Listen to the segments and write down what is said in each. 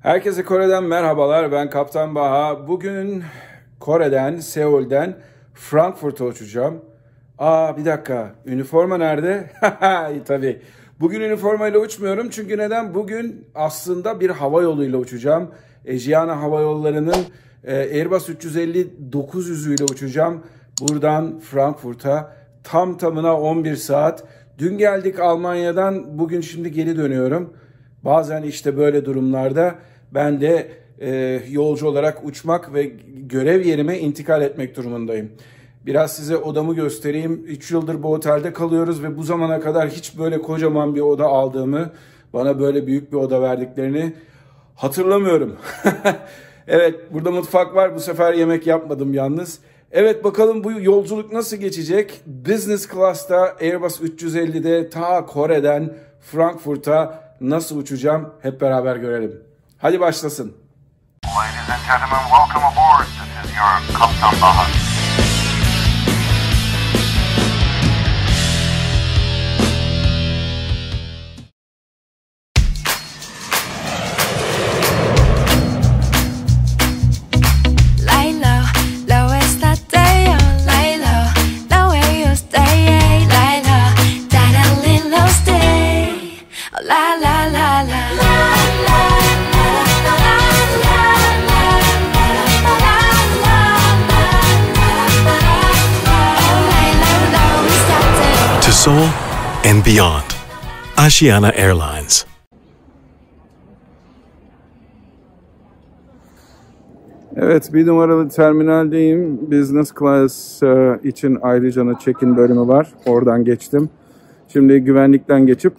Herkese Kore'den merhabalar. Ben Kaptan Baha. Bugün Kore'den, Seul'den Frankfurt'a uçacağım. Aa bir dakika. Üniforma nerede? Tabii. Bugün üniformayla uçmuyorum. Çünkü neden? Bugün aslında bir hava yoluyla uçacağım. Ejiana Hava Yolları'nın e, Airbus 350-900 ile uçacağım. Buradan Frankfurt'a tam tamına 11 saat. Dün geldik Almanya'dan. Bugün şimdi geri dönüyorum. Bazen işte böyle durumlarda ben de e, yolcu olarak uçmak ve görev yerime intikal etmek durumundayım. Biraz size odamı göstereyim. 3 yıldır bu otelde kalıyoruz ve bu zamana kadar hiç böyle kocaman bir oda aldığımı, bana böyle büyük bir oda verdiklerini hatırlamıyorum. evet, burada mutfak var. Bu sefer yemek yapmadım yalnız. Evet bakalım bu yolculuk nasıl geçecek? Business Class'ta Airbus 350'de ta Kore'den Frankfurt'a nasıl uçacağım hep beraber görelim. Hadi başlasın. Ladies and gentlemen, welcome aboard. This is your Kaptan Baha. And beyond. Asiana Airlines. Evet bir numaralı terminaldeyim. Business Class e, için ayrıca check-in bölümü var. Oradan geçtim. Şimdi güvenlikten geçip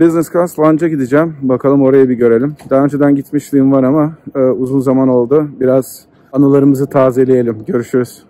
Business Class Lounge'a gideceğim. Bakalım orayı bir görelim. Daha önceden gitmişliğim var ama e, uzun zaman oldu. Biraz anılarımızı tazeleyelim. Görüşürüz.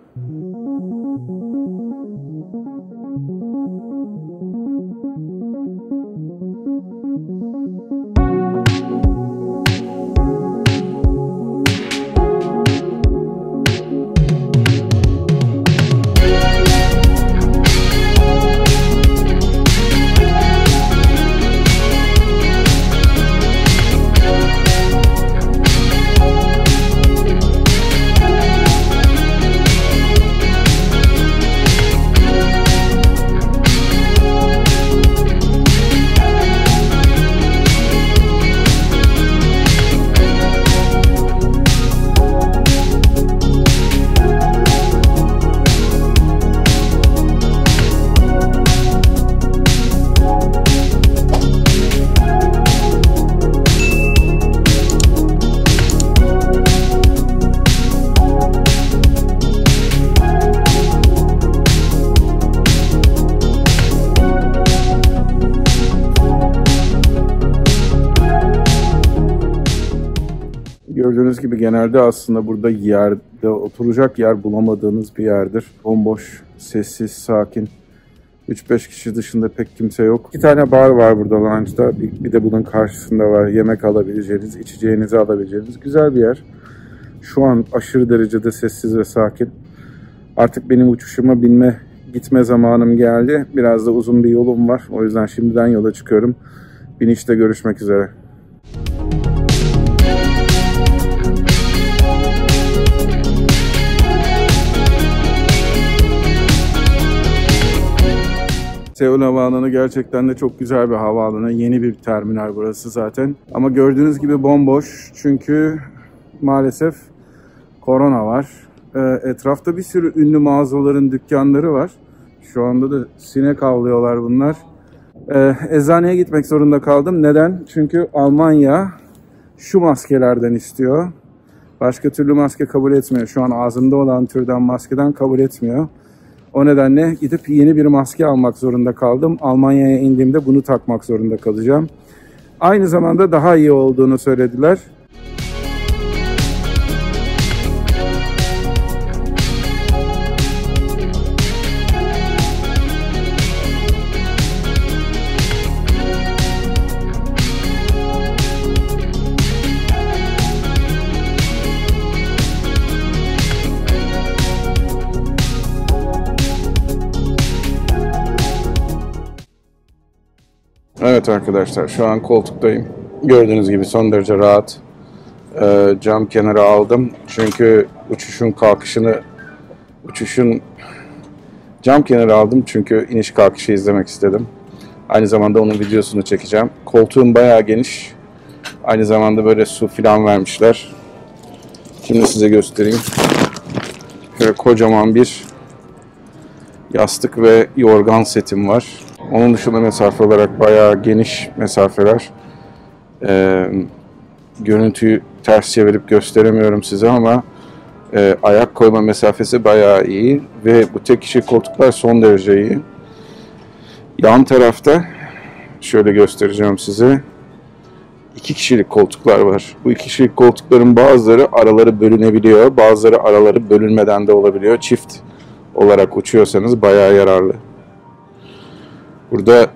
Gibi genelde aslında burada yerde oturacak yer bulamadığınız bir yerdir. Bomboş, sessiz, sakin. 3-5 kişi dışında pek kimse yok. İki tane bar var burada lounge'da. Bir, bir de bunun karşısında var. Yemek alabileceğiniz, içeceğinizi alabileceğiniz güzel bir yer. Şu an aşırı derecede sessiz ve sakin. Artık benim uçuşuma binme, gitme zamanım geldi. Biraz da uzun bir yolum var. O yüzden şimdiden yola çıkıyorum. Binişte görüşmek üzere. Seul Havaalanı gerçekten de çok güzel bir havaalanı. Yeni bir terminal burası zaten. Ama gördüğünüz gibi bomboş. Çünkü maalesef korona var. Ee, etrafta bir sürü ünlü mağazaların dükkanları var. Şu anda da sinek avlıyorlar bunlar. Ee, eczaneye gitmek zorunda kaldım. Neden? Çünkü Almanya şu maskelerden istiyor. Başka türlü maske kabul etmiyor. Şu an ağzında olan türden maskeden kabul etmiyor. O nedenle gidip yeni bir maske almak zorunda kaldım. Almanya'ya indiğimde bunu takmak zorunda kalacağım. Aynı zamanda daha iyi olduğunu söylediler. Arkadaşlar şu an koltuktayım. Gördüğünüz gibi son derece rahat. e, cam kenarı aldım. Çünkü uçuşun kalkışını uçuşun cam kenarı aldım çünkü iniş kalkışı izlemek istedim. Aynı zamanda onun videosunu çekeceğim. Koltuğum bayağı geniş. Aynı zamanda böyle su filan vermişler. Şimdi size göstereyim. Şöyle kocaman bir yastık ve yorgan setim var. Onun dışında mesafe olarak bayağı geniş mesafeler. Ee, görüntüyü ters çevirip gösteremiyorum size ama e, ayak koyma mesafesi bayağı iyi ve bu tek kişi koltuklar son derece iyi. Yan tarafta şöyle göstereceğim size. iki kişilik koltuklar var. Bu iki kişilik koltukların bazıları araları bölünebiliyor, bazıları araları bölünmeden de olabiliyor. Çift olarak uçuyorsanız bayağı yararlı. Burada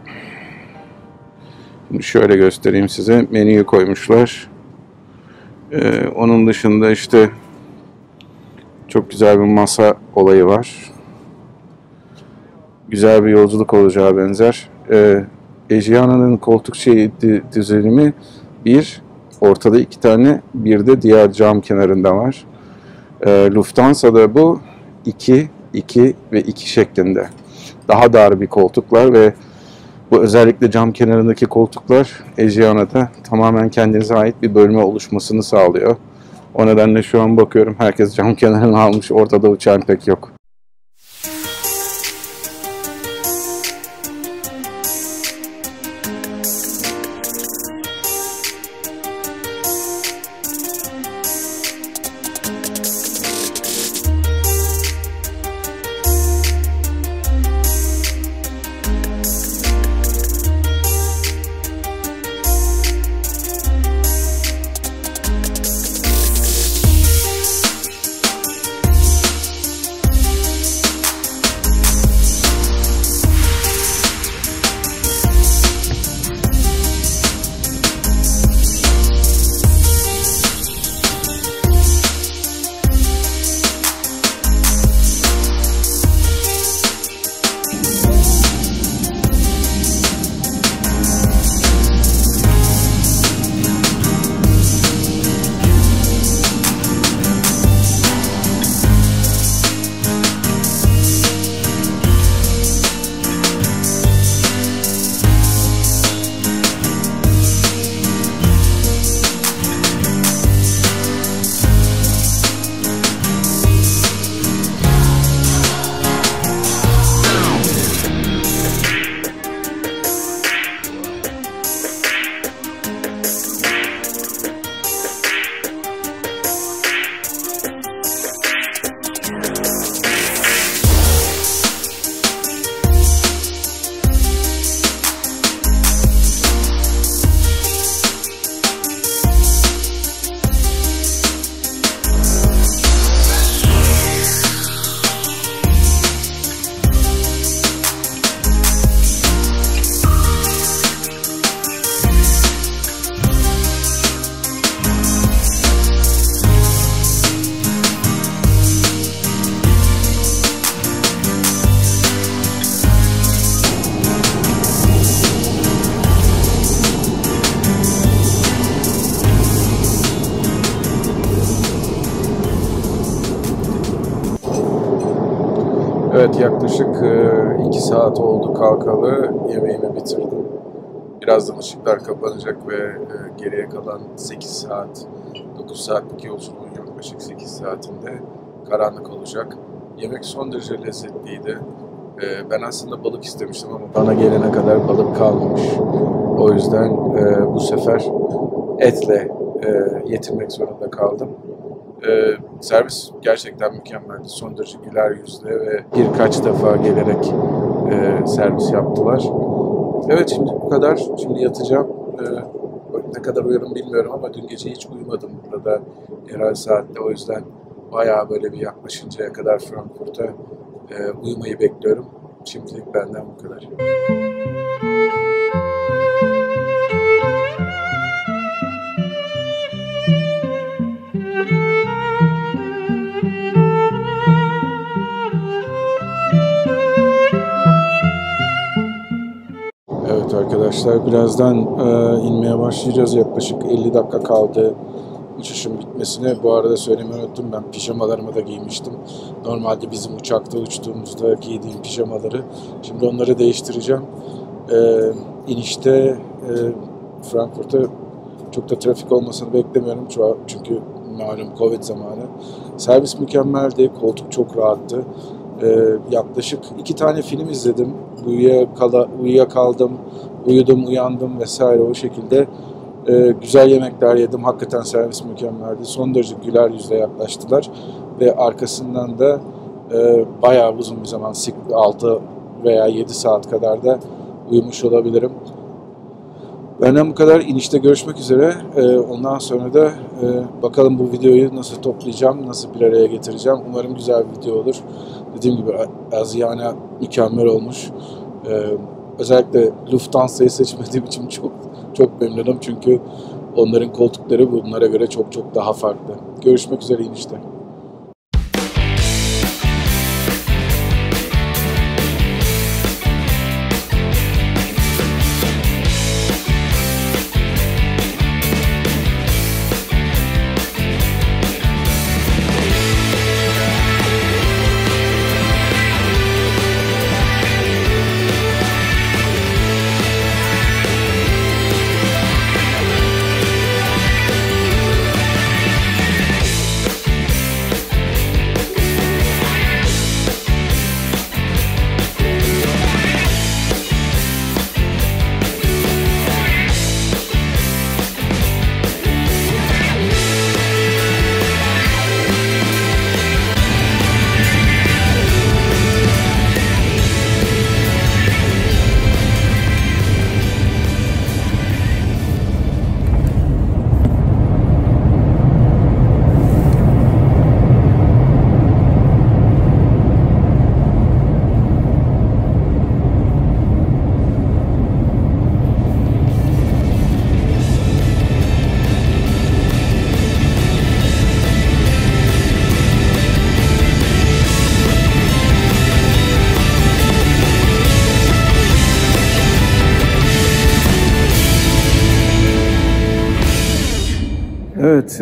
şöyle göstereyim size. Menüyü koymuşlar. Ee, onun dışında işte çok güzel bir masa olayı var. Güzel bir yolculuk olacağı benzer. Ee, Ejiana'nın koltuk şeyi düzenimi bir, ortada iki tane, bir de diğer cam kenarında var. Ee, Lufthansa'da bu iki, iki ve iki şeklinde. Daha dar bir koltuklar ve bu özellikle cam kenarındaki koltuklar Ejiana'da tamamen kendinize ait bir bölme oluşmasını sağlıyor. O nedenle şu an bakıyorum herkes cam kenarını almış ortada uçan pek yok. Yaklaşık 2 saat oldu kalkalı. Yemeğimi bitirdim. Birazdan ışıklar kapanacak ve e, geriye kalan 8 saat, 9 saatlik yolculuğun yaklaşık 8 saatinde karanlık olacak. Yemek son derece lezzetliydi. E, Ben aslında balık istemiştim ama bana gelene kadar balık kalmamış. O yüzden e, bu sefer etle e, yetinmek zorunda kaldım. Ee, servis gerçekten mükemmeldi. Son derece güler yüzlü ve birkaç defa gelerek e, servis yaptılar. Evet şimdi bu kadar. Şimdi yatacağım. Ee, ne kadar uyurum bilmiyorum ama dün gece hiç uyumadım burada yerel saatte. O yüzden bayağı böyle bir yaklaşıncaya kadar Frankfurt'a e, uyumayı bekliyorum. Şimdilik benden bu kadar. Arkadaşlar birazdan e, inmeye başlayacağız. Yaklaşık 50 dakika kaldı uçuşun bitmesine. Bu arada söylemeyi unuttum ben pijamalarımı da giymiştim. Normalde bizim uçakta uçtuğumuzda giydiğim pijamaları. Şimdi onları değiştireceğim. Ee, inişte e, Frankfurt'a çok da trafik olmasını beklemiyorum. Çünkü malum Covid zamanı. Servis mükemmeldi, koltuk çok rahattı. Ee, yaklaşık iki tane film izledim. Uyuyakaldım, uyudum, uyandım vesaire o şekilde. Ee, güzel yemekler yedim. Hakikaten servis mükemmeldi. Son derece güler yüzle yaklaştılar. Ve arkasından da e, bayağı uzun bir zaman, 6 veya 7 saat kadar da uyumuş olabilirim. Benden bu kadar. İnişte görüşmek üzere. Ee, ondan sonra da e, bakalım bu videoyu nasıl toplayacağım, nasıl bir araya getireceğim. Umarım güzel bir video olur. Dediğim gibi Aziyana mükemmel olmuş. Ee, özellikle Lufthansa'yı seçmediğim için çok çok memnunum. Çünkü onların koltukları bunlara göre çok çok daha farklı. Görüşmek üzere inişte.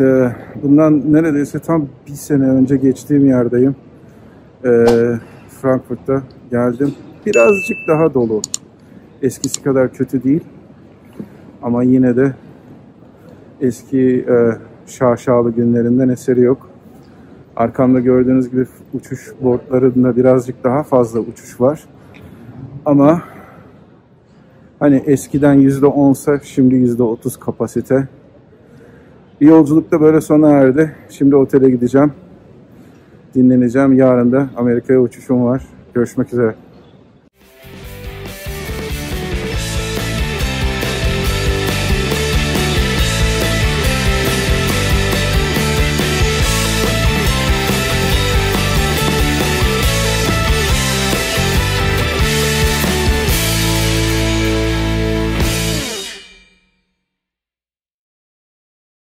Evet, e, bundan neredeyse tam bir sene önce geçtiğim yerdeyim. E, Frankfurt'ta geldim. Birazcık daha dolu. Eskisi kadar kötü değil. Ama yine de eski e, şaşalı günlerinden eseri yok. Arkamda gördüğünüz gibi uçuş bordlarında birazcık daha fazla uçuş var. Ama hani eskiden %10'sa şimdi %30 kapasite. Yolculuk da böyle sona erdi. Şimdi otele gideceğim. Dinleneceğim. Yarın da Amerika'ya uçuşum var. Görüşmek üzere.